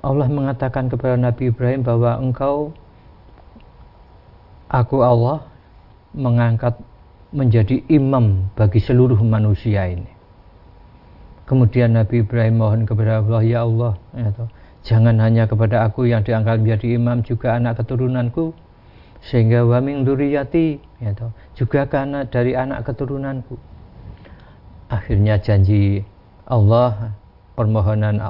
Allah mengatakan kepada Nabi Ibrahim bahwa engkau aku Allah mengangkat menjadi imam bagi seluruh manusia ini. Kemudian Nabi Ibrahim mohon kepada Allah, ya Allah, ya jangan hanya kepada aku yang diangkat menjadi imam, juga anak keturunanku, sehingga wa min duriyati, ya juga karena dari anak keturunanku. Akhirnya janji Allah, permohonan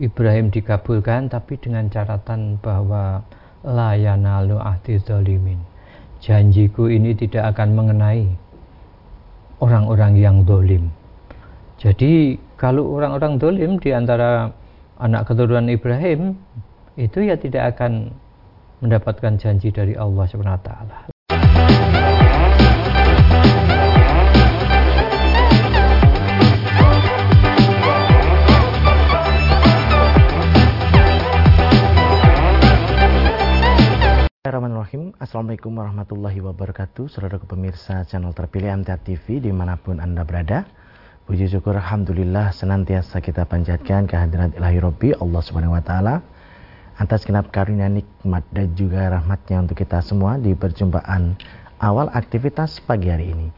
Ibrahim dikabulkan, tapi dengan catatan bahwa la yanalu ahdi zalimin janjiku ini tidak akan mengenai orang-orang yang dolim. Jadi kalau orang-orang dolim di antara anak keturunan Ibrahim itu ya tidak akan mendapatkan janji dari Allah Subhanahu wa taala. Bismillahirrahmanirrahim. Assalamualaikum warahmatullahi wabarakatuh. Saudara pemirsa channel terpilih MTA TV di mana pun anda berada Puji syukur Alhamdulillah senantiasa kita panjatkan kehadiran ilahi Rabbi Allah subhanahu wa ta'ala Atas genap karunia nikmat dan juga rahmatnya untuk kita semua di perjumpaan awal aktivitas pagi hari ini.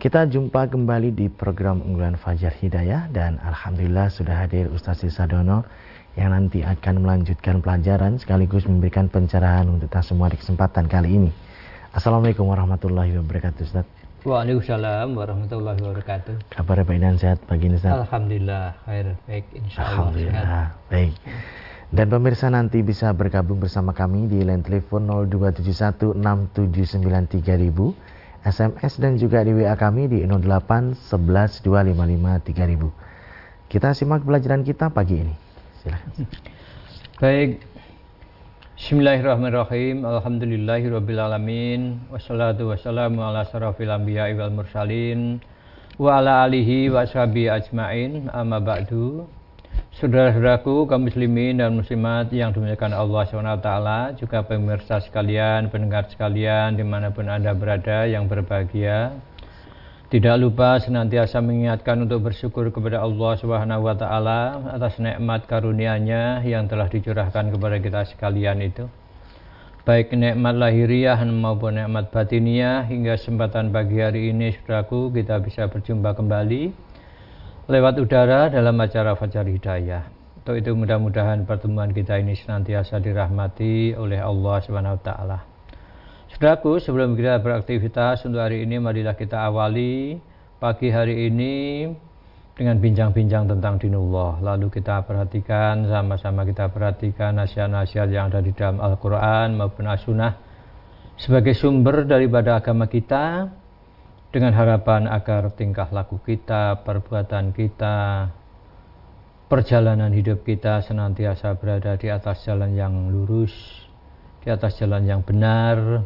Kita jumpa kembali di program unggulan Fajar Hidayah dan Alhamdulillah sudah hadir Ustaz Sadono yang nanti akan melanjutkan pelajaran sekaligus memberikan pencerahan untuk kita semua di kesempatan kali ini. Assalamualaikum warahmatullahi wabarakatuh Ustaz. Waalaikumsalam warahmatullahi wabarakatuh. Kabar baik dan sehat pagi ini Ustaz? Alhamdulillah, khair, baik insya Allah. Alhamdulillah, sehat. baik. Dan pemirsa nanti bisa bergabung bersama kami di line telepon 02716793000, SMS dan juga di WA kami di 08 11 Kita simak pelajaran kita pagi ini. Silahkan. Baik. Bismillahirrahmanirrahim. Alhamdulillahirabbil alamin. Wassalatu wassalamu ala asrofil anbiya'i wal mursalin wa ala alihi wa ajmain. Amma ba'du. Saudara-saudaraku kaum muslimin dan muslimat yang dimuliakan Allah SWT juga pemirsa sekalian, pendengar sekalian di mana pun Anda berada yang berbahagia tidak lupa senantiasa mengingatkan untuk bersyukur kepada Allah Subhanahu wa taala atas nikmat karunia-Nya yang telah dicurahkan kepada kita sekalian itu. Baik nikmat lahiriah maupun nikmat batiniah hingga kesempatan pagi hari ini Saudaraku kita bisa berjumpa kembali lewat udara dalam acara Fajar Hidayah. Untuk itu mudah-mudahan pertemuan kita ini senantiasa dirahmati oleh Allah Subhanahu wa taala. Saudaraku, sebelum kita beraktivitas untuk hari ini, marilah kita awali pagi hari ini dengan bincang-bincang tentang dinullah. Lalu kita perhatikan, sama-sama kita perhatikan nasihat-nasihat yang ada di dalam Al-Quran maupun As-Sunnah sebagai sumber daripada agama kita dengan harapan agar tingkah laku kita, perbuatan kita, perjalanan hidup kita senantiasa berada di atas jalan yang lurus, di atas jalan yang benar,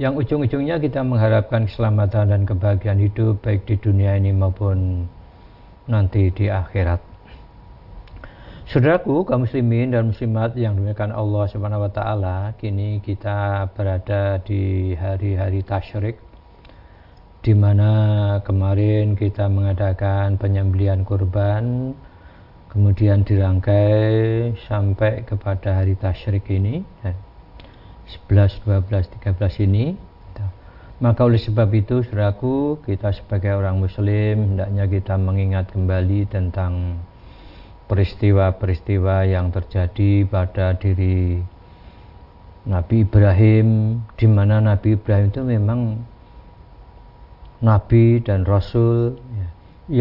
yang ujung-ujungnya kita mengharapkan keselamatan dan kebahagiaan hidup baik di dunia ini maupun nanti di akhirat. Saudaraku, kaum muslimin dan muslimat yang dimuliakan Allah Subhanahu wa taala, kini kita berada di hari-hari tasyrik di mana kemarin kita mengadakan penyembelian kurban kemudian dirangkai sampai kepada hari tasyrik ini 11, 12, 13 ini gitu. maka oleh sebab itu saudaraku kita sebagai orang muslim hendaknya kita mengingat kembali tentang peristiwa-peristiwa yang terjadi pada diri Nabi Ibrahim di mana Nabi Ibrahim itu memang Nabi dan Rasul ya,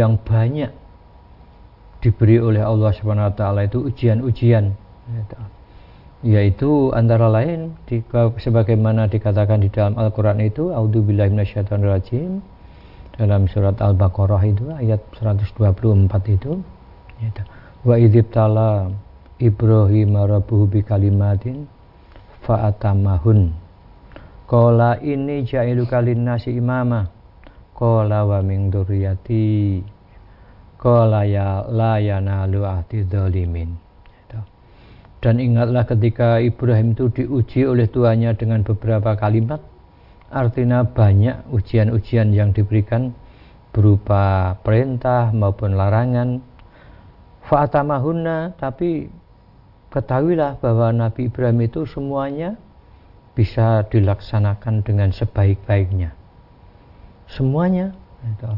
yang banyak diberi oleh Allah Subhanahu Wa Taala itu ujian-ujian ya, yaitu antara lain di, sebagaimana dikatakan di dalam Al-Quran itu rajim dalam surat Al-Baqarah itu ayat 124 itu yaitu, wa tala Ibrahim rabbuhu bi kalimatin fa'atamahun. Ini ja'ilu kalin nasi imama. Kola wa min duriyati Kola ya la yanalu ahdi dan ingatlah ketika Ibrahim itu diuji oleh tuannya dengan beberapa kalimat, artinya banyak ujian-ujian yang diberikan berupa perintah maupun larangan. Fa'atamahunna, tapi ketahuilah bahwa Nabi Ibrahim itu semuanya bisa dilaksanakan dengan sebaik-baiknya. Semuanya. Gitu.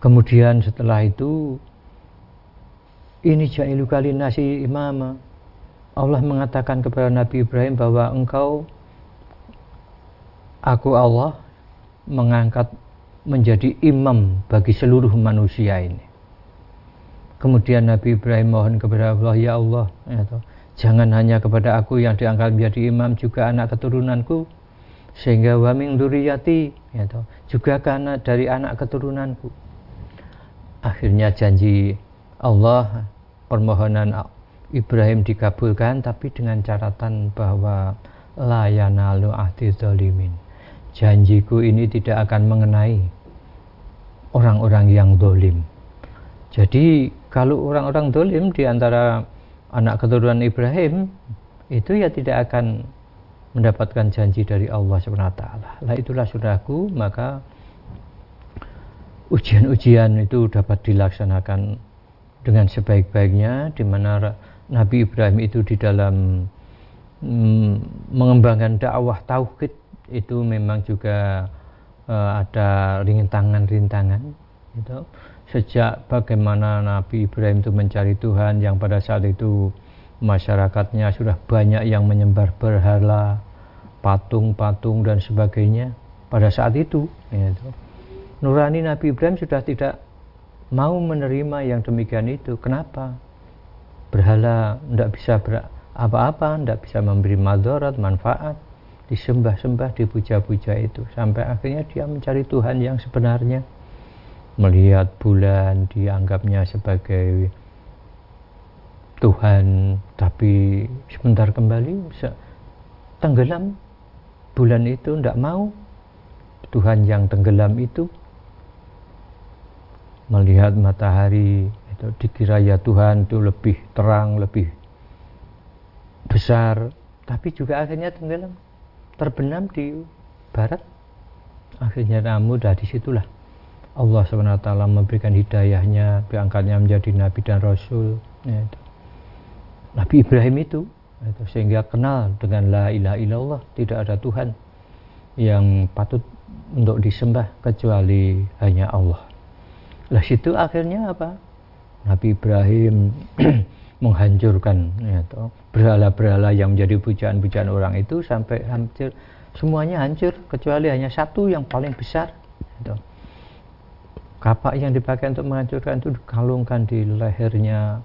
Kemudian setelah itu ini ja'ilu kali nasi imama. Allah mengatakan kepada Nabi Ibrahim bahwa engkau aku Allah mengangkat menjadi imam bagi seluruh manusia ini. Kemudian Nabi Ibrahim mohon kepada Allah, ya Allah, ya jangan hanya kepada aku yang diangkat menjadi imam, juga anak keturunanku, sehingga wa min duriyati, ya juga karena dari anak keturunanku. Akhirnya janji Allah, permohonan Ibrahim dikabulkan, tapi dengan catatan bahwa la yanalu ahdi zalimin janjiku ini tidak akan mengenai orang-orang yang dolim. Jadi kalau orang-orang dolim di antara anak keturunan Ibrahim itu ya tidak akan mendapatkan janji dari Allah SWT. Lah itulah saudaraku, maka ujian-ujian itu dapat dilaksanakan dengan sebaik-baiknya di mana Nabi Ibrahim itu di dalam mm, mengembangkan dakwah tauhid itu memang juga uh, ada rintangan-rintangan gitu. sejak bagaimana Nabi Ibrahim itu mencari Tuhan yang pada saat itu masyarakatnya sudah banyak yang menyembah berhala patung-patung dan sebagainya pada saat itu gitu. Nurani Nabi Ibrahim sudah tidak mau menerima yang demikian itu kenapa? Berhala tidak bisa apa-apa tidak bisa memberi madarat manfaat disembah-sembah, dipuja-puja itu. Sampai akhirnya dia mencari Tuhan yang sebenarnya. Melihat bulan dianggapnya sebagai Tuhan tapi sebentar kembali tenggelam. Bulan itu tidak mau. Tuhan yang tenggelam itu melihat matahari itu dikira ya Tuhan itu lebih terang lebih besar. Tapi juga akhirnya tenggelam terbenam di barat. Akhirnya namun dari situlah Allah SWT memberikan hidayahnya diangkatnya menjadi nabi dan rasul ya, itu. Nabi Ibrahim itu itu sehingga kenal dengan la ilaha illallah tidak ada Tuhan yang patut untuk disembah kecuali hanya Allah lah situ akhirnya apa? Nabi Ibrahim menghancurkan ya, berhala-berhala yang menjadi pujaan-pujaan orang itu sampai hancur. Semuanya hancur kecuali hanya satu yang paling besar gitu. kapak yang dipakai untuk menghancurkan itu dikalungkan di lehernya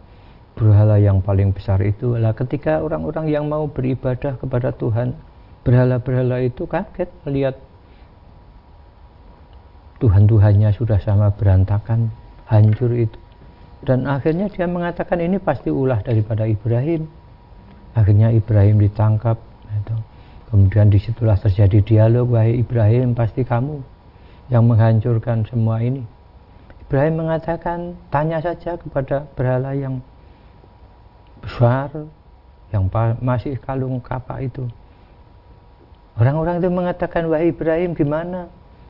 berhala yang paling besar itu. Lah ketika orang-orang yang mau beribadah kepada Tuhan berhala-berhala itu kaget melihat Tuhan-Tuhannya sudah sama berantakan hancur itu. Dan akhirnya dia mengatakan ini pasti ulah daripada Ibrahim. Akhirnya Ibrahim ditangkap gitu. kemudian di situlah terjadi dialog wahai Ibrahim pasti kamu yang menghancurkan semua ini. Ibrahim mengatakan tanya saja kepada berhala yang besar yang masih kalung kapak itu. Orang-orang itu mengatakan wahai Ibrahim gimana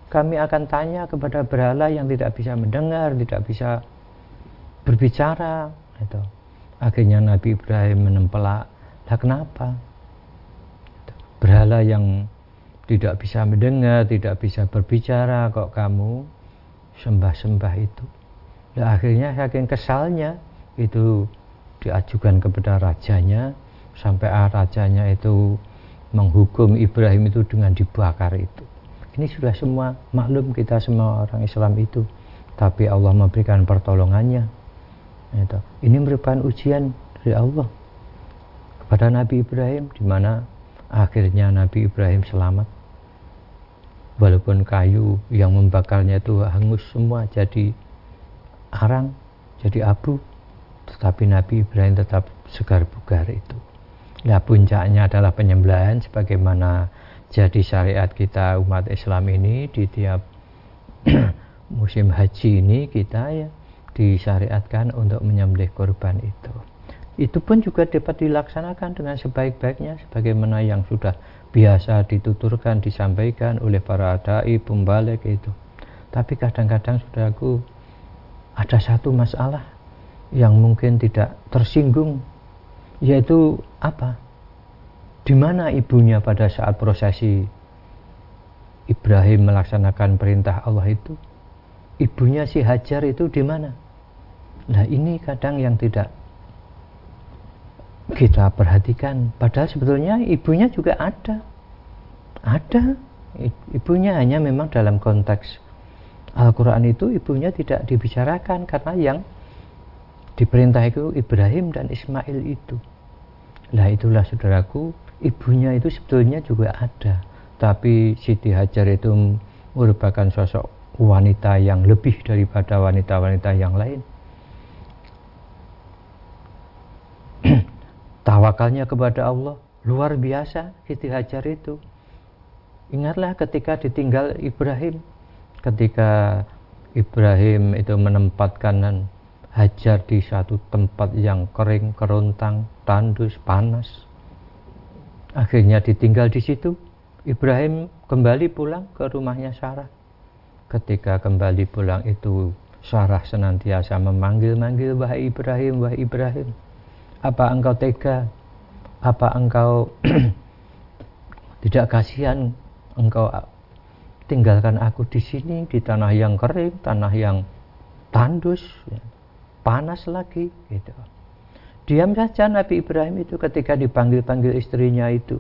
kami akan tanya kepada berhala yang tidak bisa mendengar tidak bisa berbicara itu akhirnya Nabi Ibrahim menempelak lah kenapa? Berhala yang tidak bisa mendengar tidak bisa berbicara kok kamu sembah-sembah itu? Lah akhirnya saking kesalnya itu diajukan kepada rajanya sampai rajanya itu menghukum Ibrahim itu dengan dibakar itu ini sudah semua maklum kita semua orang Islam itu tapi Allah memberikan pertolongannya. Ini merupakan ujian dari Allah kepada Nabi Ibrahim di mana akhirnya Nabi Ibrahim selamat. Walaupun kayu yang membakarnya itu hangus semua jadi arang, jadi abu, tetapi Nabi Ibrahim tetap segar bugar itu. Nah puncaknya adalah penyembelihan sebagaimana jadi syariat kita umat Islam ini di tiap musim haji ini kita ya disyariatkan untuk menyembelih korban itu. Itu pun juga dapat dilaksanakan dengan sebaik-baiknya sebagaimana yang sudah biasa dituturkan, disampaikan oleh para dai pembalik itu. Tapi kadang-kadang sudah aku ada satu masalah yang mungkin tidak tersinggung yaitu apa? Di mana ibunya pada saat prosesi Ibrahim melaksanakan perintah Allah itu? Ibunya si Hajar itu di mana? Nah ini kadang yang tidak kita perhatikan. Padahal sebetulnya ibunya juga ada. Ada. Ibunya hanya memang dalam konteks Al-Quran itu ibunya tidak dibicarakan karena yang diperintah itu Ibrahim dan Ismail itu. Nah itulah saudaraku ibunya itu sebetulnya juga ada tapi Siti Hajar itu merupakan sosok wanita yang lebih daripada wanita-wanita yang lain. Tawakalnya kepada Allah luar biasa Siti Hajar itu. Ingatlah ketika ditinggal Ibrahim. Ketika Ibrahim itu menempatkan Hajar di satu tempat yang kering, kerontang, tandus, panas Akhirnya ditinggal di situ. Ibrahim kembali pulang ke rumahnya Sarah. Ketika kembali pulang itu Sarah senantiasa memanggil-manggil wahai Ibrahim, wahai Ibrahim. Apa engkau tega? Apa engkau tidak kasihan engkau tinggalkan aku di sini di tanah yang kering, tanah yang tandus, panas lagi gitu. Diam saja Nabi Ibrahim itu ketika dipanggil-panggil istrinya itu.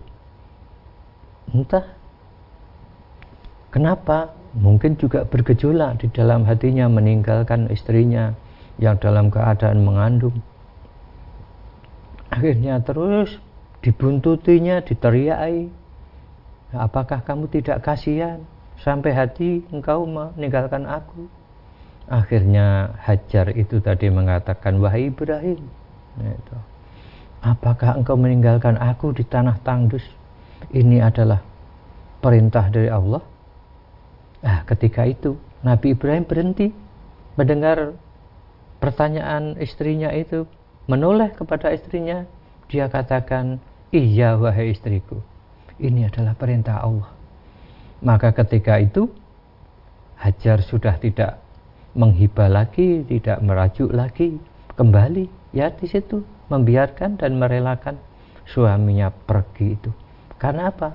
Entah kenapa, mungkin juga bergejolak di dalam hatinya meninggalkan istrinya yang dalam keadaan mengandung. Akhirnya terus dibuntutinya, diteriaki. Apakah kamu tidak kasihan sampai hati engkau meninggalkan aku? Akhirnya Hajar itu tadi mengatakan, wahai Ibrahim, itu. Apakah engkau meninggalkan aku di tanah tandus? Ini adalah perintah dari Allah. Nah, ketika itu Nabi Ibrahim berhenti mendengar pertanyaan istrinya itu, menoleh kepada istrinya, dia katakan, "Iya wahai istriku, ini adalah perintah Allah." Maka ketika itu Hajar sudah tidak menghibah lagi, tidak merajuk lagi, kembali ya di situ membiarkan dan merelakan suaminya pergi itu. Karena apa?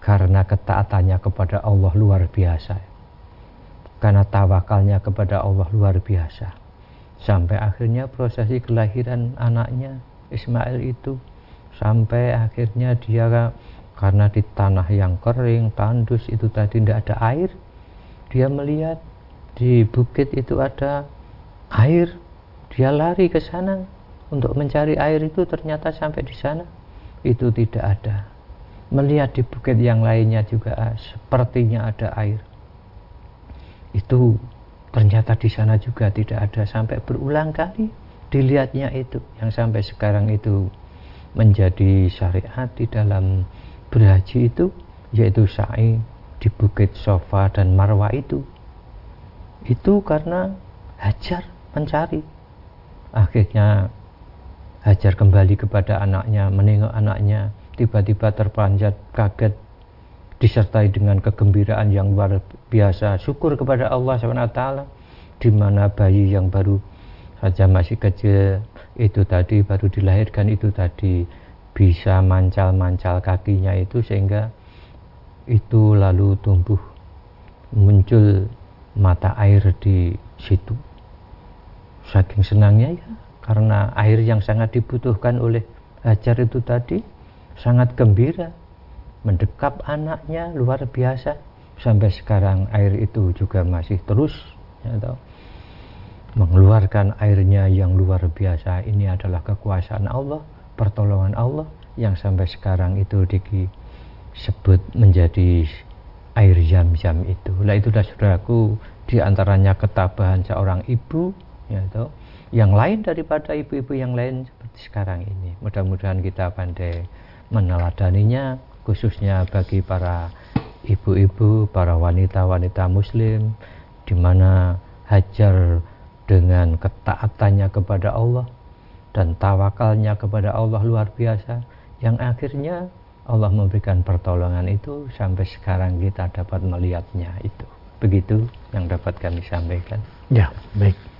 Karena ketaatannya kepada Allah luar biasa. Karena tawakalnya kepada Allah luar biasa. Sampai akhirnya prosesi kelahiran anaknya Ismail itu sampai akhirnya dia karena di tanah yang kering, tandus itu tadi tidak ada air, dia melihat di bukit itu ada air dia lari ke sana. Untuk mencari air itu ternyata sampai di sana. Itu tidak ada. Melihat di bukit yang lainnya juga ah, sepertinya ada air. Itu ternyata di sana juga tidak ada. Sampai berulang kali dilihatnya itu. Yang sampai sekarang itu menjadi syariat di dalam berhaji itu yaitu sa'i di bukit Sofa dan Marwa itu. Itu karena hajar mencari akhirnya Hajar kembali kepada anaknya menengok anaknya tiba-tiba terpanjat kaget disertai dengan kegembiraan yang luar biasa. Syukur kepada Allah SWT di mana bayi yang baru saja masih kecil itu tadi baru dilahirkan itu tadi bisa mancal-mancal kakinya itu sehingga itu lalu tumbuh muncul mata air di situ saking senangnya ya karena air yang sangat dibutuhkan oleh Hajar itu tadi sangat gembira mendekap anaknya luar biasa. Sampai sekarang air itu juga masih terus ya, tahu, mengeluarkan airnya yang luar biasa ini adalah kekuasaan Allah pertolongan Allah yang sampai sekarang itu disebut menjadi air jam-jam itu. Lah itu dah saudaraku di antaranya ketabahan seorang ibu ya toh yang lain daripada ibu-ibu yang lain seperti sekarang ini. Mudah-mudahan kita pandai meneladaninya khususnya bagi para ibu-ibu para wanita-wanita muslim di mana hajar dengan ketaatannya kepada Allah dan tawakalnya kepada Allah luar biasa yang akhirnya Allah memberikan pertolongan itu sampai sekarang kita dapat melihatnya itu. Begitu yang dapat kami sampaikan. Ya baik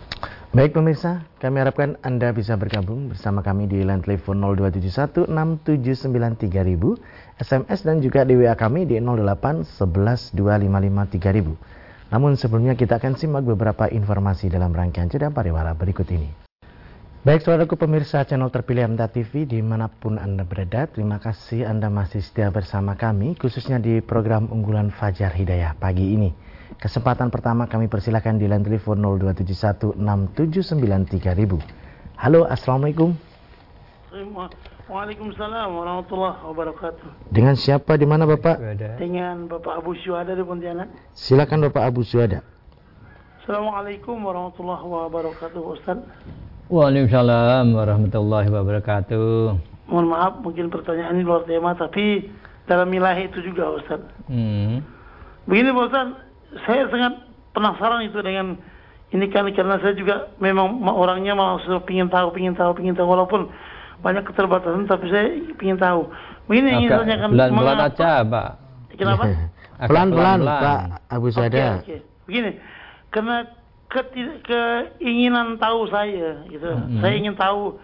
Baik pemirsa, kami harapkan Anda bisa bergabung bersama kami di line telepon 02716793000, SMS dan juga di WA kami di 08112553000. Namun sebelumnya kita akan simak beberapa informasi dalam rangkaian jeda pariwara berikut ini. Baik saudaraku pemirsa channel terpilih MTA TV di mana pun Anda berada, terima kasih Anda masih setia bersama kami khususnya di program unggulan Fajar Hidayah pagi ini. Kesempatan pertama kami persilakan di line telepon 02716793000. Halo, Assalamualaikum. Waalaikumsalam warahmatullahi wabarakatuh. Dengan siapa di mana Bapak? Dengan Bapak Abu Syuhada di Pontianak. Silakan Bapak Abu Syuhada. Assalamualaikum warahmatullahi wabarakatuh Ustaz. Waalaikumsalam warahmatullahi wabarakatuh. Mohon maaf mungkin pertanyaan ini luar tema tapi dalam wilayah itu juga Ustaz. Hmm. Begini Ustaz, saya sangat penasaran itu dengan ini kan karena saya juga memang orangnya mau pingin tahu, pingin tahu, pingin tahu walaupun banyak keterbatasan tapi saya pingin tahu. Begini ingin tanyakan pelan-pelan aja, Pak. Kenapa? Pelan-pelan, Pak Abu Sada. Okay, okay. Begini, karena keinginan tahu saya gitu. -hmm. Saya ingin tahu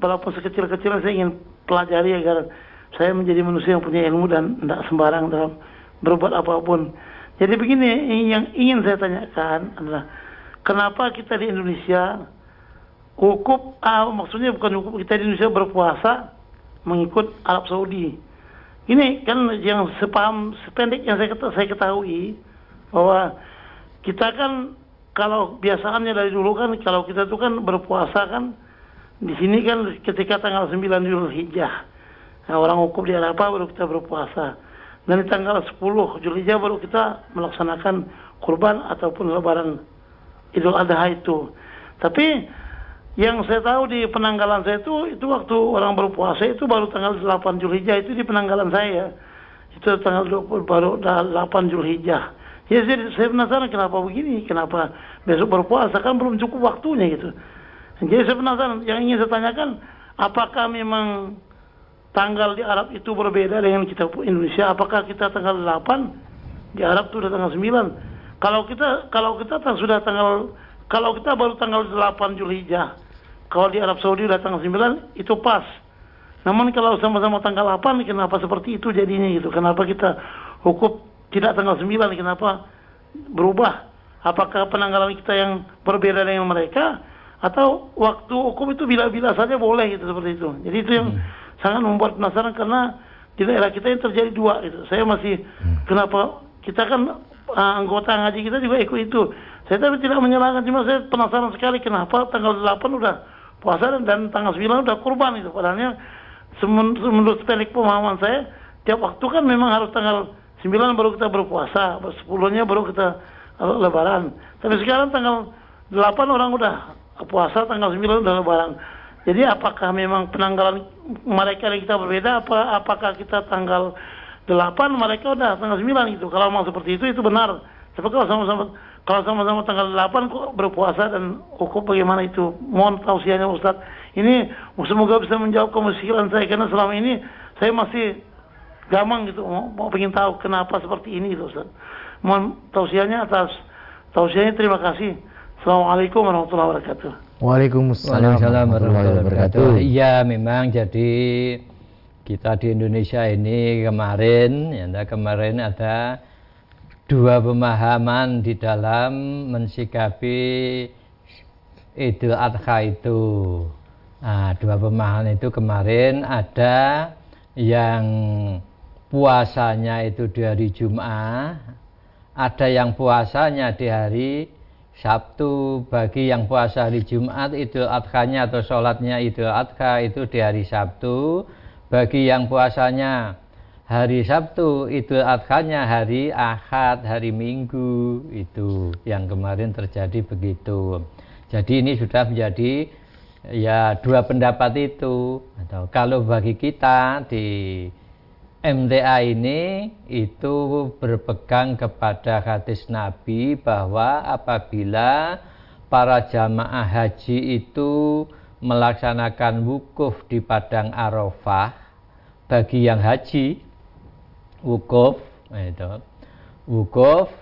walaupun sekecil-kecil saya ingin pelajari agar saya menjadi manusia yang punya ilmu dan tidak sembarang dalam berbuat apa pun. Jadi begini yang ingin saya tanyakan adalah kenapa kita di Indonesia hukum ah, maksudnya bukan hukum kita di Indonesia berpuasa mengikut Arab Saudi. Ini kan yang sepaham sependek yang saya saya ketahui bahwa kita kan kalau biasaannya dari dulu kan kalau kita itu kan berpuasa kan di sini kan ketika tanggal 9 Zulhijjah. Nah, orang hukum di Arafah baru kita berpuasa dan di tanggal 10 Julhijjah baru kita melaksanakan kurban ataupun lebaran Idul Adha itu. Tapi yang saya tahu di penanggalan saya itu itu waktu orang berpuasa itu baru tanggal 8 Julhijjah itu di penanggalan saya. Itu tanggal 20 baru 8 Julhijjah. Ya saya, saya penasaran kenapa begini, kenapa besok berpuasa kan belum cukup waktunya gitu. Jadi saya penasaran, yang ingin saya tanyakan, apakah memang tanggal di Arab itu berbeda dengan kita Indonesia. Apakah kita tanggal 8 di Arab itu sudah tanggal 9? Kalau kita kalau kita sudah tanggal kalau kita baru tanggal 8 Julhijjah. Kalau di Arab Saudi sudah tanggal 9 itu pas. Namun kalau sama-sama tanggal 8 kenapa seperti itu jadinya gitu? Kenapa kita hukum tidak tanggal 9 kenapa berubah? Apakah penanggalan kita yang berbeda dengan mereka atau waktu hukum itu bila-bila saja boleh gitu seperti itu. Jadi itu yang hmm sangat membuat penasaran karena di daerah kita yang terjadi dua itu. Saya masih hmm. kenapa kita kan uh, anggota ngaji kita juga ikut itu. Saya tapi tidak menyalahkan cuma saya penasaran sekali kenapa tanggal 8 udah puasa dan, dan tanggal 9 udah kurban itu. Padahalnya menurut teknik pemahaman saya tiap waktu kan memang harus tanggal 9 baru kita berpuasa, 10-nya baru kita uh, lebaran. Tapi sekarang tanggal 8 orang udah puasa, tanggal 9 udah lebaran. Jadi apakah memang penanggalan mereka dan kita berbeda apa apakah kita tanggal 8 mereka udah tanggal 9 gitu. Kalau mau seperti itu itu benar. Tapi kalau sama-sama kalau sama-sama tanggal 8 kok berpuasa dan hukum bagaimana itu? Mohon tausiahnya Ustaz. Ini semoga bisa menjawab kemusykilan saya karena selama ini saya masih gamang gitu mau, mau pengen tahu kenapa seperti ini gitu Ustaz. Mohon tausiahnya atas tausiahnya terima kasih. Assalamualaikum warahmatullahi wabarakatuh. Waalaikumsalam warahmatullahi wabarakatuh. Iya, memang jadi kita di Indonesia ini kemarin, ya, kemarin ada dua pemahaman di dalam mensikapi Idul Adha itu. Nah, dua pemahaman itu kemarin ada yang puasanya itu di hari Jumat, ada yang puasanya di hari Sabtu bagi yang puasa hari Jumat Idul Adhanya atau sholatnya Idul Adha itu di hari Sabtu. Bagi yang puasanya hari Sabtu Idul Adhanya hari Ahad hari Minggu. Itu yang kemarin terjadi begitu. Jadi ini sudah menjadi ya dua pendapat itu. Atau kalau bagi kita di MTA ini itu berpegang kepada hadis Nabi bahwa apabila para jamaah haji itu melaksanakan wukuf di padang Arafah bagi yang haji wukuf itu wukuf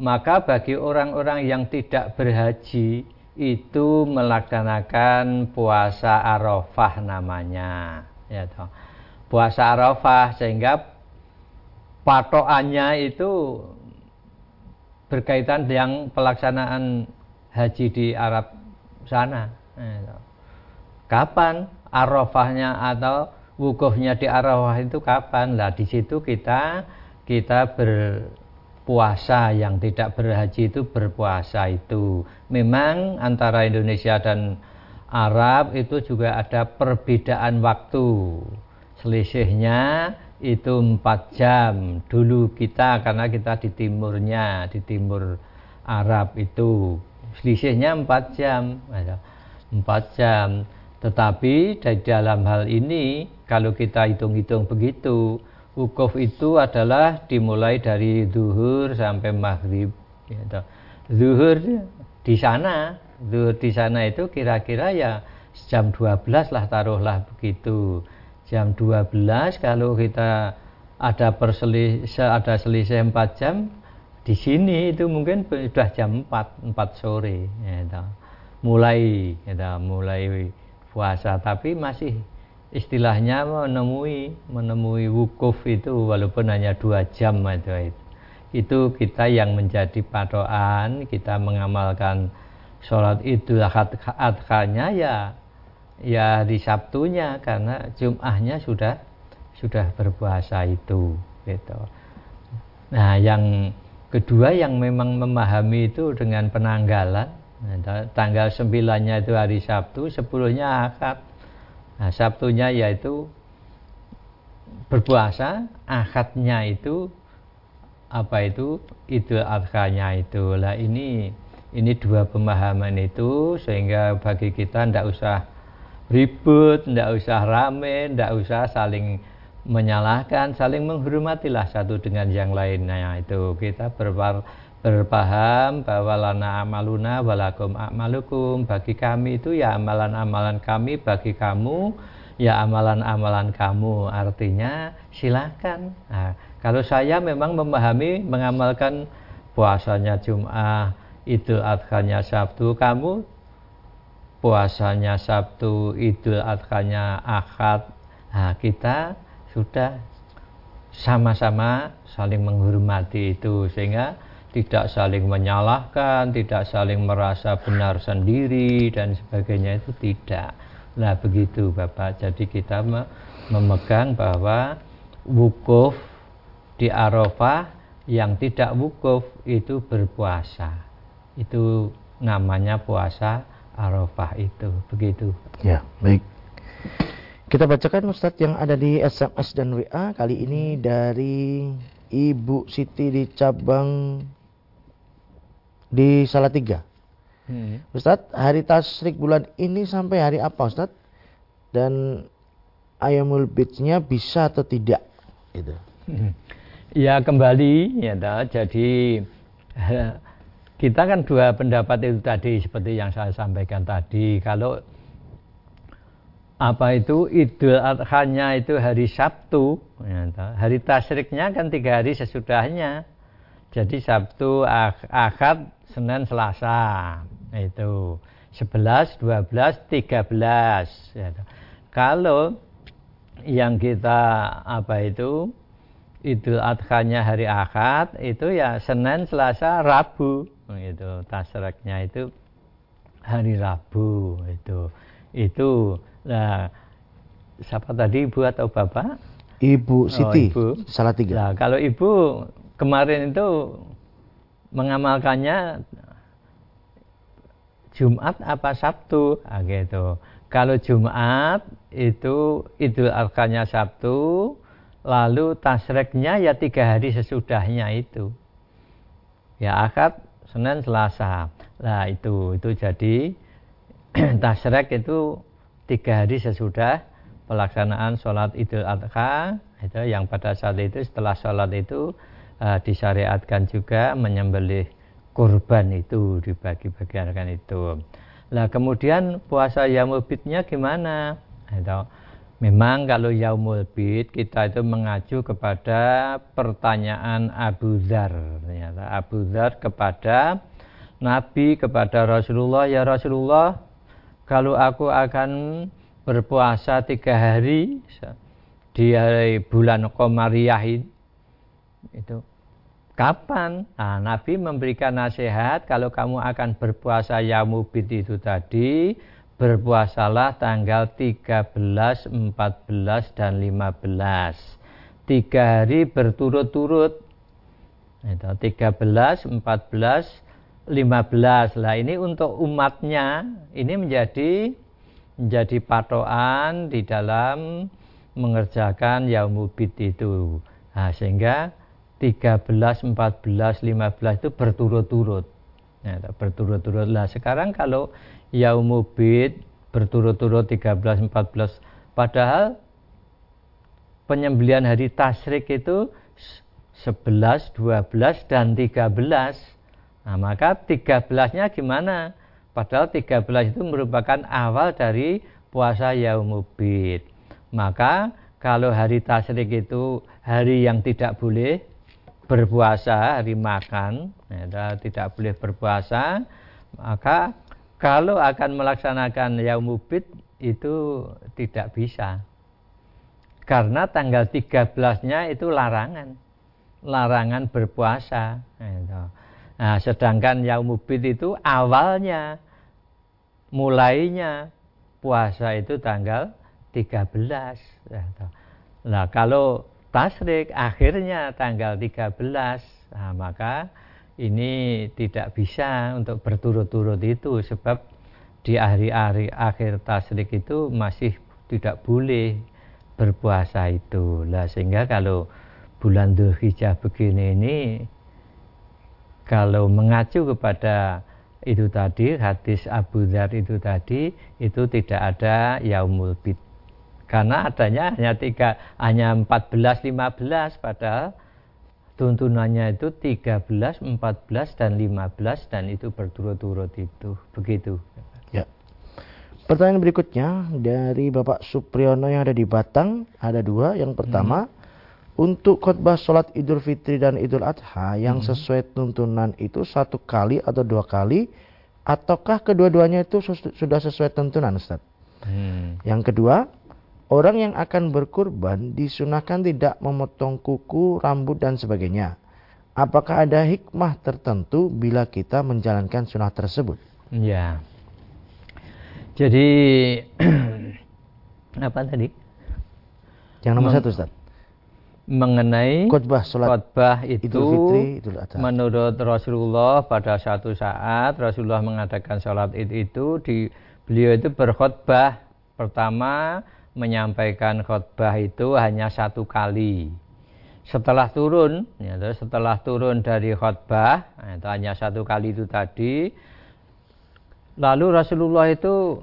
maka bagi orang-orang yang tidak berhaji itu melaksanakan puasa Arafah namanya ya toh. Puasa Arafah sehingga patokannya itu berkaitan dengan pelaksanaan haji di Arab sana. Ya kapan Arafahnya atau wukufnya di Arafah itu kapan? Lah di situ kita kita berpuasa yang tidak berhaji itu berpuasa itu. Memang antara Indonesia dan Arab itu juga ada perbedaan waktu. Selisihnya itu empat jam. Dulu kita karena kita di timurnya, di timur Arab itu selisihnya empat jam. Empat jam. Tetapi di dalam hal ini kalau kita hitung-hitung begitu, wukuf itu adalah dimulai dari zuhur sampai maghrib. Gitu. Zuhur di sana, zuhur di sana itu kira-kira ya jam 12 lah taruhlah begitu. Jam 12 kalau kita ada perselisih ada selisih 4 jam di sini itu mungkin sudah jam 4 4 sore gitu. mulai gitu, mulai puasa tapi masih istilahnya menemui menemui wukuf itu walaupun hanya dua jam itu itu kita yang menjadi patokan kita mengamalkan sholat idul adhanya ya ya di Sabtunya karena Jum'ahnya sudah sudah berpuasa itu gitu. Nah yang kedua yang memang memahami itu dengan penanggalan Nah, tanggal sembilannya itu hari Sabtu, sepuluhnya akad. Nah, Sabtunya yaitu berpuasa, akadnya itu apa itu idul adhanya itu lah ini ini dua pemahaman itu sehingga bagi kita tidak usah ribut, tidak usah rame, tidak usah saling menyalahkan, saling menghormatilah satu dengan yang lain. Nah itu kita berpar berpaham bahwa lana amaluna walakum amalukum. Bagi kami itu ya amalan-amalan kami bagi kamu ya amalan-amalan kamu. Artinya silakan. Nah, kalau saya memang memahami mengamalkan puasanya Jum'ah Idul Adhanya Sabtu kamu puasanya Sabtu Idul Adhanya Ahad nah, kita sudah sama-sama saling menghormati itu sehingga tidak saling menyalahkan, tidak saling merasa benar sendiri dan sebagainya itu tidak. Nah begitu Bapak, jadi kita memegang bahwa wukuf di Arafah yang tidak wukuf itu berpuasa. Itu namanya puasa Arafah itu, begitu. Ya, baik. Kita bacakan Ustadz yang ada di SMS dan WA kali ini dari Ibu Siti di cabang di Salatiga. Hmm. Ustadz, hari tasrik bulan ini sampai hari apa Ustadz? Dan ayamul bidnya bisa atau tidak? Itu. Hmm. Ya kembali ya dah. Jadi kita kan dua pendapat itu tadi seperti yang saya sampaikan tadi. Kalau apa itu Idul Adhanya itu hari Sabtu, ya, hari tasriknya kan tiga hari sesudahnya. Jadi Sabtu, Ahad, Senin, Selasa. Itu 11, 12, 13. Ya. Kalau yang kita apa itu Idul Adhanya hari Ahad itu ya Senin, Selasa, Rabu. Itu tasreknya itu hari Rabu itu. Itu nah siapa tadi ibu atau bapak? Ibu Siti. Oh, ibu. Salah tiga. Nah, kalau ibu kemarin itu mengamalkannya Jumat apa Sabtu nah, gitu. Kalau Jumat itu Idul Adhanya Sabtu, lalu tasreknya ya tiga hari sesudahnya itu. Ya akad Senin Selasa. Nah itu itu jadi tasrek itu tiga hari sesudah pelaksanaan sholat Idul Adha itu yang pada saat itu setelah sholat itu uh, disyariatkan juga menyembelih kurban itu dibagi-bagikan itu. Nah kemudian puasa bidnya gimana? Itu, memang kalau yaumul bid kita itu mengacu kepada pertanyaan Abu Dhar. Ternyata Abu Dhar kepada Nabi kepada Rasulullah, ya Rasulullah, kalau aku akan berpuasa tiga hari di hari bulan Komariah itu kapan? Nah, Nabi memberikan nasihat kalau kamu akan berpuasa Yamubid itu tadi berpuasalah tanggal 13, 14 dan 15. Tiga hari berturut-turut. Itu 13, 14, 15 lah ini untuk umatnya ini menjadi menjadi patokan di dalam mengerjakan yaumubid itu nah, sehingga 13, 14, 15 itu berturut-turut nah, berturut-turut lah sekarang kalau yaumubid berturut-turut 13, 14 padahal penyembelian hari tasrik itu 11, 12 dan 13 Nah, maka 13-nya gimana? Padahal 13 itu merupakan awal dari puasa Yaumubid. Maka kalau hari tasrik itu hari yang tidak boleh berpuasa, hari makan, ya, tidak boleh berpuasa, maka kalau akan melaksanakan Yaumubid itu tidak bisa. Karena tanggal 13-nya itu larangan. Larangan berpuasa. Nah, sedangkan Yaumubid itu awalnya mulainya puasa itu tanggal 13. Nah, kalau tasrik akhirnya tanggal 13, nah, maka ini tidak bisa untuk berturut-turut itu sebab di hari-hari akhir tasrik itu masih tidak boleh berpuasa itu. Lah sehingga kalau bulan Dzulhijjah begini ini kalau mengacu kepada itu tadi hadis Abu Dhar itu tadi itu tidak ada yaumul bid karena adanya hanya tiga hanya 14 15 padahal tuntunannya itu 13 14 dan 15 dan itu berturut-turut itu begitu ya pertanyaan berikutnya dari Bapak Supriyono yang ada di Batang ada dua yang pertama hmm untuk khutbah sholat Idul Fitri dan Idul Adha yang hmm. sesuai tuntunan itu satu kali atau dua kali ataukah kedua-duanya itu sudah sesuai tuntunan Ustaz? Hmm. Yang kedua, orang yang akan berkurban disunahkan tidak memotong kuku, rambut dan sebagainya. Apakah ada hikmah tertentu bila kita menjalankan sunnah tersebut? Ya. Jadi apa tadi? Yang nomor satu Ustaz mengenai khutbah salat khutbah itu Idul Fitri, Idul Adha. menurut Rasulullah pada satu saat Rasulullah mengadakan sholat id itu di beliau itu berkhutbah pertama menyampaikan khutbah itu hanya satu kali. Setelah turun ya, setelah turun dari khutbah nah, itu hanya satu kali itu tadi. Lalu Rasulullah itu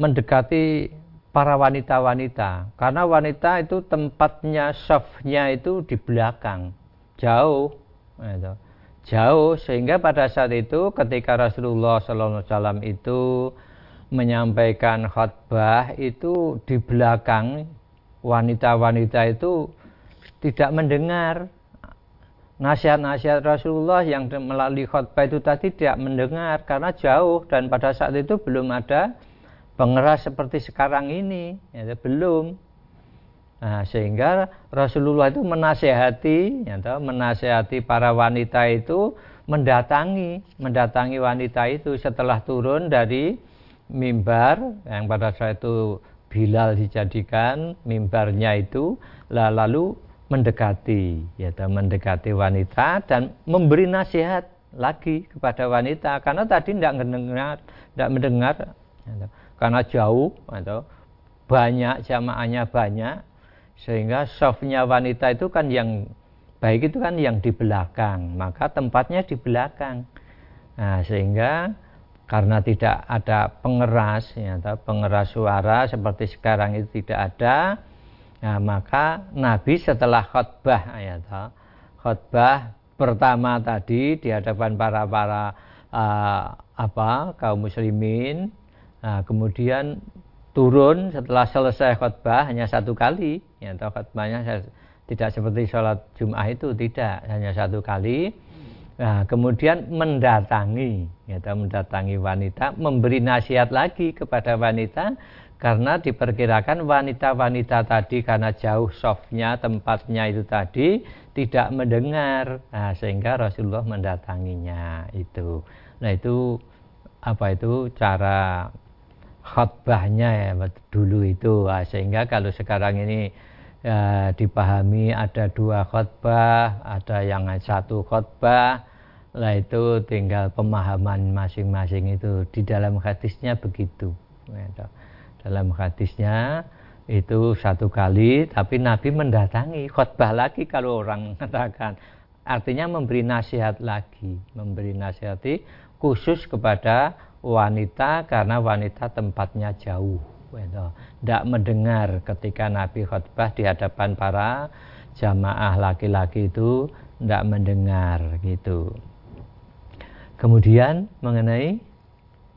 mendekati para wanita-wanita. Karena wanita itu tempatnya softnya itu di belakang. Jauh gitu. jauh sehingga pada saat itu ketika Rasulullah SAW itu menyampaikan khutbah itu di belakang wanita-wanita itu tidak mendengar. Nasihat-nasihat Rasulullah yang melalui khutbah itu tadi tidak mendengar karena jauh dan pada saat itu belum ada pengeras seperti sekarang ini. Ya, belum. Nah, sehingga Rasulullah itu menasehati ya, menasehati para wanita itu mendatangi mendatangi wanita itu setelah turun dari mimbar yang pada saat itu Bilal dijadikan mimbarnya itu lalu mendekati ya mendekati wanita dan memberi nasihat lagi kepada wanita. Karena tadi tidak mendengar tidak mendengar karena jauh atau banyak jamaahnya banyak sehingga softnya wanita itu kan yang baik itu kan yang di belakang maka tempatnya di belakang. Nah, sehingga karena tidak ada pengeras ya, pengeras suara seperti sekarang itu tidak ada nah, maka Nabi setelah khutbah ya, khutbah pertama tadi di hadapan para para uh, apa kaum muslimin Nah, kemudian turun setelah selesai khutbah hanya satu kali, ya, khutbahnya tidak seperti sholat Jum'ah itu tidak hanya satu kali. Nah, kemudian mendatangi, ya, mendatangi wanita, memberi nasihat lagi kepada wanita, karena diperkirakan wanita-wanita tadi karena jauh softnya tempatnya itu tadi tidak mendengar, nah, sehingga Rasulullah mendatanginya itu. Nah itu apa itu cara khutbahnya ya dulu itu, nah, sehingga kalau sekarang ini ya, dipahami ada dua khutbah, ada yang satu khutbah, lah itu tinggal pemahaman masing-masing itu di dalam hadisnya begitu. Ya, dalam hadisnya itu satu kali, tapi Nabi mendatangi khutbah lagi kalau orang mengatakan, artinya memberi nasihat lagi, memberi nasihati khusus kepada wanita karena wanita tempatnya jauh tidak mendengar ketika Nabi khutbah di hadapan para jamaah laki-laki itu tidak mendengar gitu. Kemudian mengenai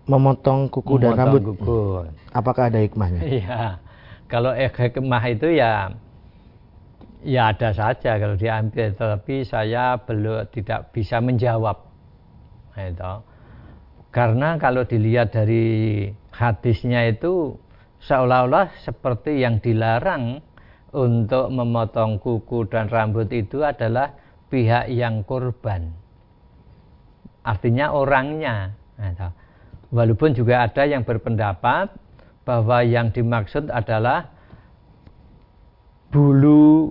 memotong kuku memotong dan rambut. Kuku. Apakah ada hikmahnya? Iya. Kalau hikmah itu ya ya ada saja kalau diambil tapi saya belum tidak bisa menjawab itu karena kalau dilihat dari hadisnya itu seolah-olah seperti yang dilarang untuk memotong kuku dan rambut itu adalah pihak yang korban. Artinya orangnya. Nah, walaupun juga ada yang berpendapat bahwa yang dimaksud adalah bulu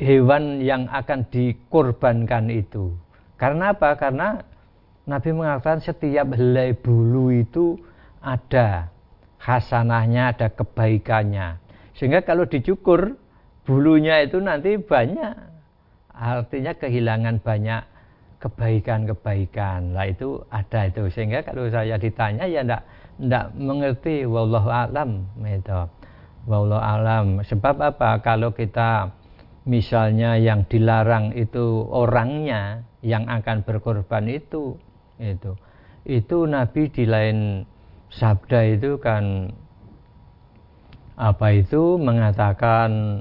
hewan yang akan dikorbankan itu. Karena apa? Karena Nabi mengatakan setiap helai bulu itu ada hasanahnya, ada kebaikannya. Sehingga kalau dicukur bulunya itu nanti banyak, artinya kehilangan banyak kebaikan-kebaikan. Lah itu ada itu. Sehingga kalau saya ditanya ya ndak ndak mengerti wallahu alam itu. Wallahu alam. Sebab apa? Kalau kita misalnya yang dilarang itu orangnya yang akan berkorban itu itu itu Nabi di lain sabda itu kan apa itu? Mengatakan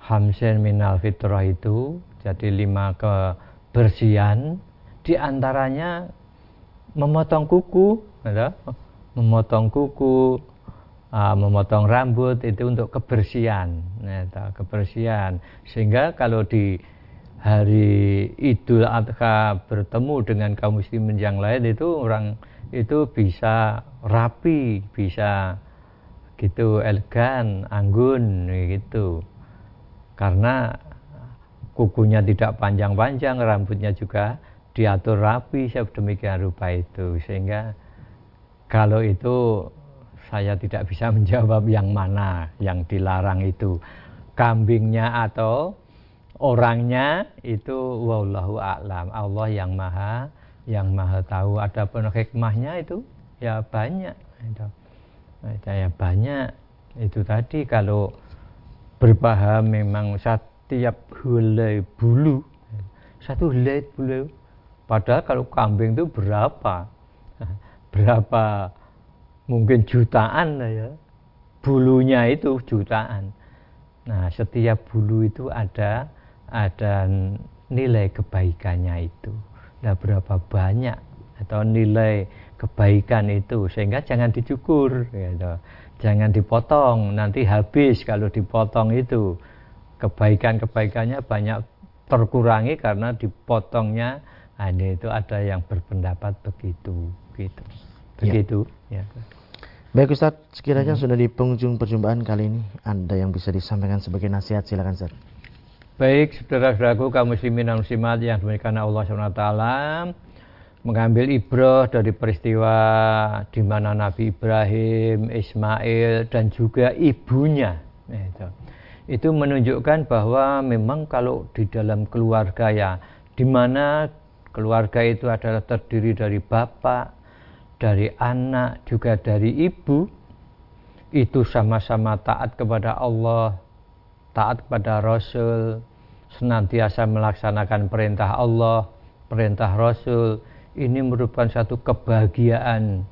hamsin minal fitrah itu jadi lima kebersihan di antaranya memotong kuku ada? Memotong kuku uh, memotong rambut itu untuk kebersihan nah, kebersihan. Sehingga kalau di hari Idul Adha bertemu dengan kaum muslimin yang lain itu orang itu bisa rapi, bisa gitu elegan, anggun gitu. Karena kukunya tidak panjang-panjang, rambutnya juga diatur rapi sedemikian rupa itu. Sehingga kalau itu saya tidak bisa menjawab yang mana yang dilarang itu. Kambingnya atau orangnya itu wallahu a'lam. Allah yang maha yang maha tahu. Ada pun hikmahnya itu ya banyak. Itu ya banyak. Itu tadi kalau berpaham memang setiap helai bulu satu helai bulu padahal kalau kambing itu berapa? Berapa mungkin jutaan lah ya. Bulunya itu jutaan. Nah setiap bulu itu ada ada nilai kebaikannya itu. Nah, berapa banyak atau nilai kebaikan itu sehingga jangan dicukur gitu. Jangan dipotong, nanti habis kalau dipotong itu. Kebaikan-kebaikannya banyak terkurangi karena dipotongnya nah, itu ada yang berpendapat begitu gitu. Begitu ya. ya. Baik Ustaz, sekiranya hmm. sudah di penghujung perjumpaan kali ini, ada yang bisa disampaikan sebagai nasihat silakan Ustaz. Baik, saudara-saudaraku kaum muslimin dan muslimat yang dimuliakan Allah SWT mengambil ibrah dari peristiwa di mana Nabi Ibrahim, Ismail dan juga ibunya itu. itu menunjukkan bahwa memang kalau di dalam keluarga ya di mana keluarga itu adalah terdiri dari bapak, dari anak, juga dari ibu itu sama-sama taat kepada Allah, taat kepada Rasul, senantiasa melaksanakan perintah Allah, perintah Rasul, ini merupakan satu kebahagiaan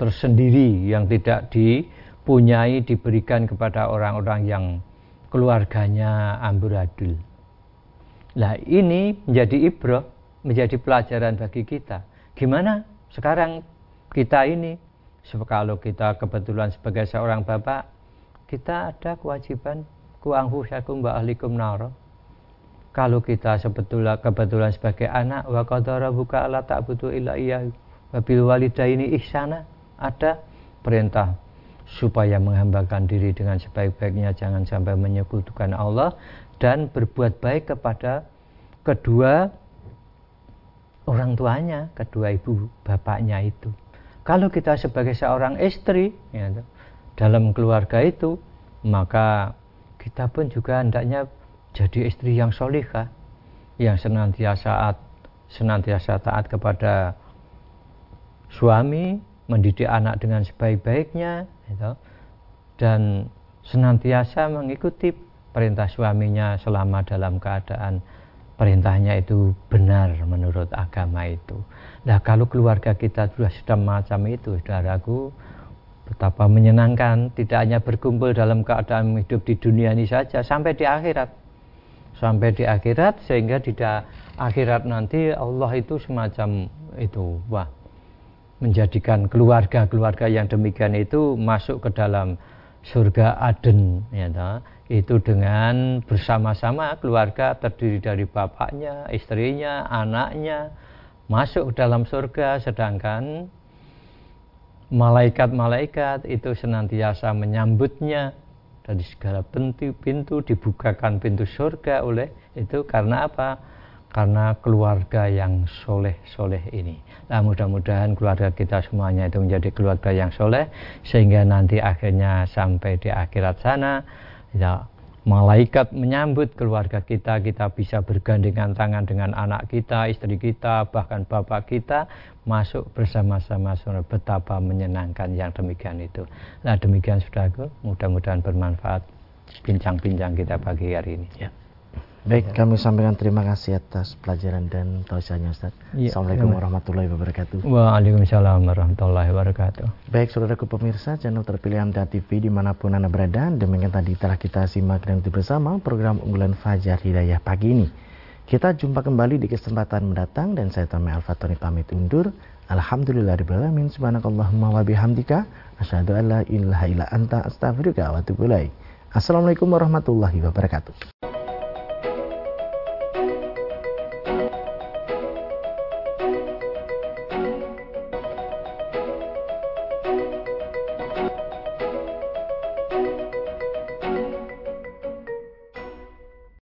tersendiri yang tidak dipunyai diberikan kepada orang-orang yang keluarganya amburadul. Nah ini menjadi ibroh, menjadi pelajaran bagi kita. Gimana sekarang kita ini, kalau kita kebetulan sebagai seorang bapak, kita ada kewajiban kuanghu syakum wa ahlikum naro. Kalau kita sebetulnya kebetulan sebagai anak, wa qadara buka ala ta'budu illa iya wa bil walidaini ihsana, ada perintah supaya menghambakan diri dengan sebaik-baiknya jangan sampai menyekutukan Allah dan berbuat baik kepada kedua orang tuanya, kedua ibu bapaknya itu. Kalau kita sebagai seorang istri ya, dalam keluarga itu, maka kita pun juga hendaknya jadi istri yang solihah, yang senantiasa senantiasa taat kepada suami, mendidik anak dengan sebaik-baiknya, gitu, dan senantiasa mengikuti perintah suaminya selama dalam keadaan perintahnya itu benar menurut agama itu. Nah kalau keluarga kita sudah sudah macam itu, saudaraku, betapa menyenangkan tidak hanya berkumpul dalam keadaan hidup di dunia ini saja, sampai di akhirat. Sampai di akhirat sehingga tidak akhirat nanti Allah itu semacam itu, wah menjadikan keluarga-keluarga yang demikian itu masuk ke dalam surga Aden ya itu dengan bersama-sama keluarga terdiri dari bapaknya, istrinya, anaknya masuk dalam surga sedangkan malaikat-malaikat itu senantiasa menyambutnya dari segala pintu-pintu dibukakan pintu surga oleh itu karena apa? Karena keluarga yang soleh-soleh ini. Nah mudah-mudahan keluarga kita semuanya itu menjadi keluarga yang soleh sehingga nanti akhirnya sampai di akhirat sana ya malaikat menyambut keluarga kita, kita bisa bergandengan tangan dengan anak kita, istri kita, bahkan bapak kita masuk bersama-sama betapa menyenangkan yang demikian itu. Nah demikian sudah mudah-mudahan bermanfaat bincang-bincang kita pagi hari ini. Ya. Baik, ya. kami sampaikan terima kasih atas pelajaran dan tausiahnya Ustaz. Ya, Assalamualaikum ya. warahmatullahi wabarakatuh. Waalaikumsalam warahmatullahi wabarakatuh. Baik, saudaraku pemirsa channel terpilih MTA TV di mana pun Anda berada. Demikian tadi telah kita simak dan bersama program unggulan Fajar Hidayah pagi ini. Kita jumpa kembali di kesempatan mendatang dan saya Tommy Alfatoni pamit undur. Alhamdulillahirrahmanirrahim. Subhanakallahumma wa bihamdika. Asyhadu an la ilaha illa anta astaghfiruka wa atubu Assalamualaikum warahmatullahi wabarakatuh.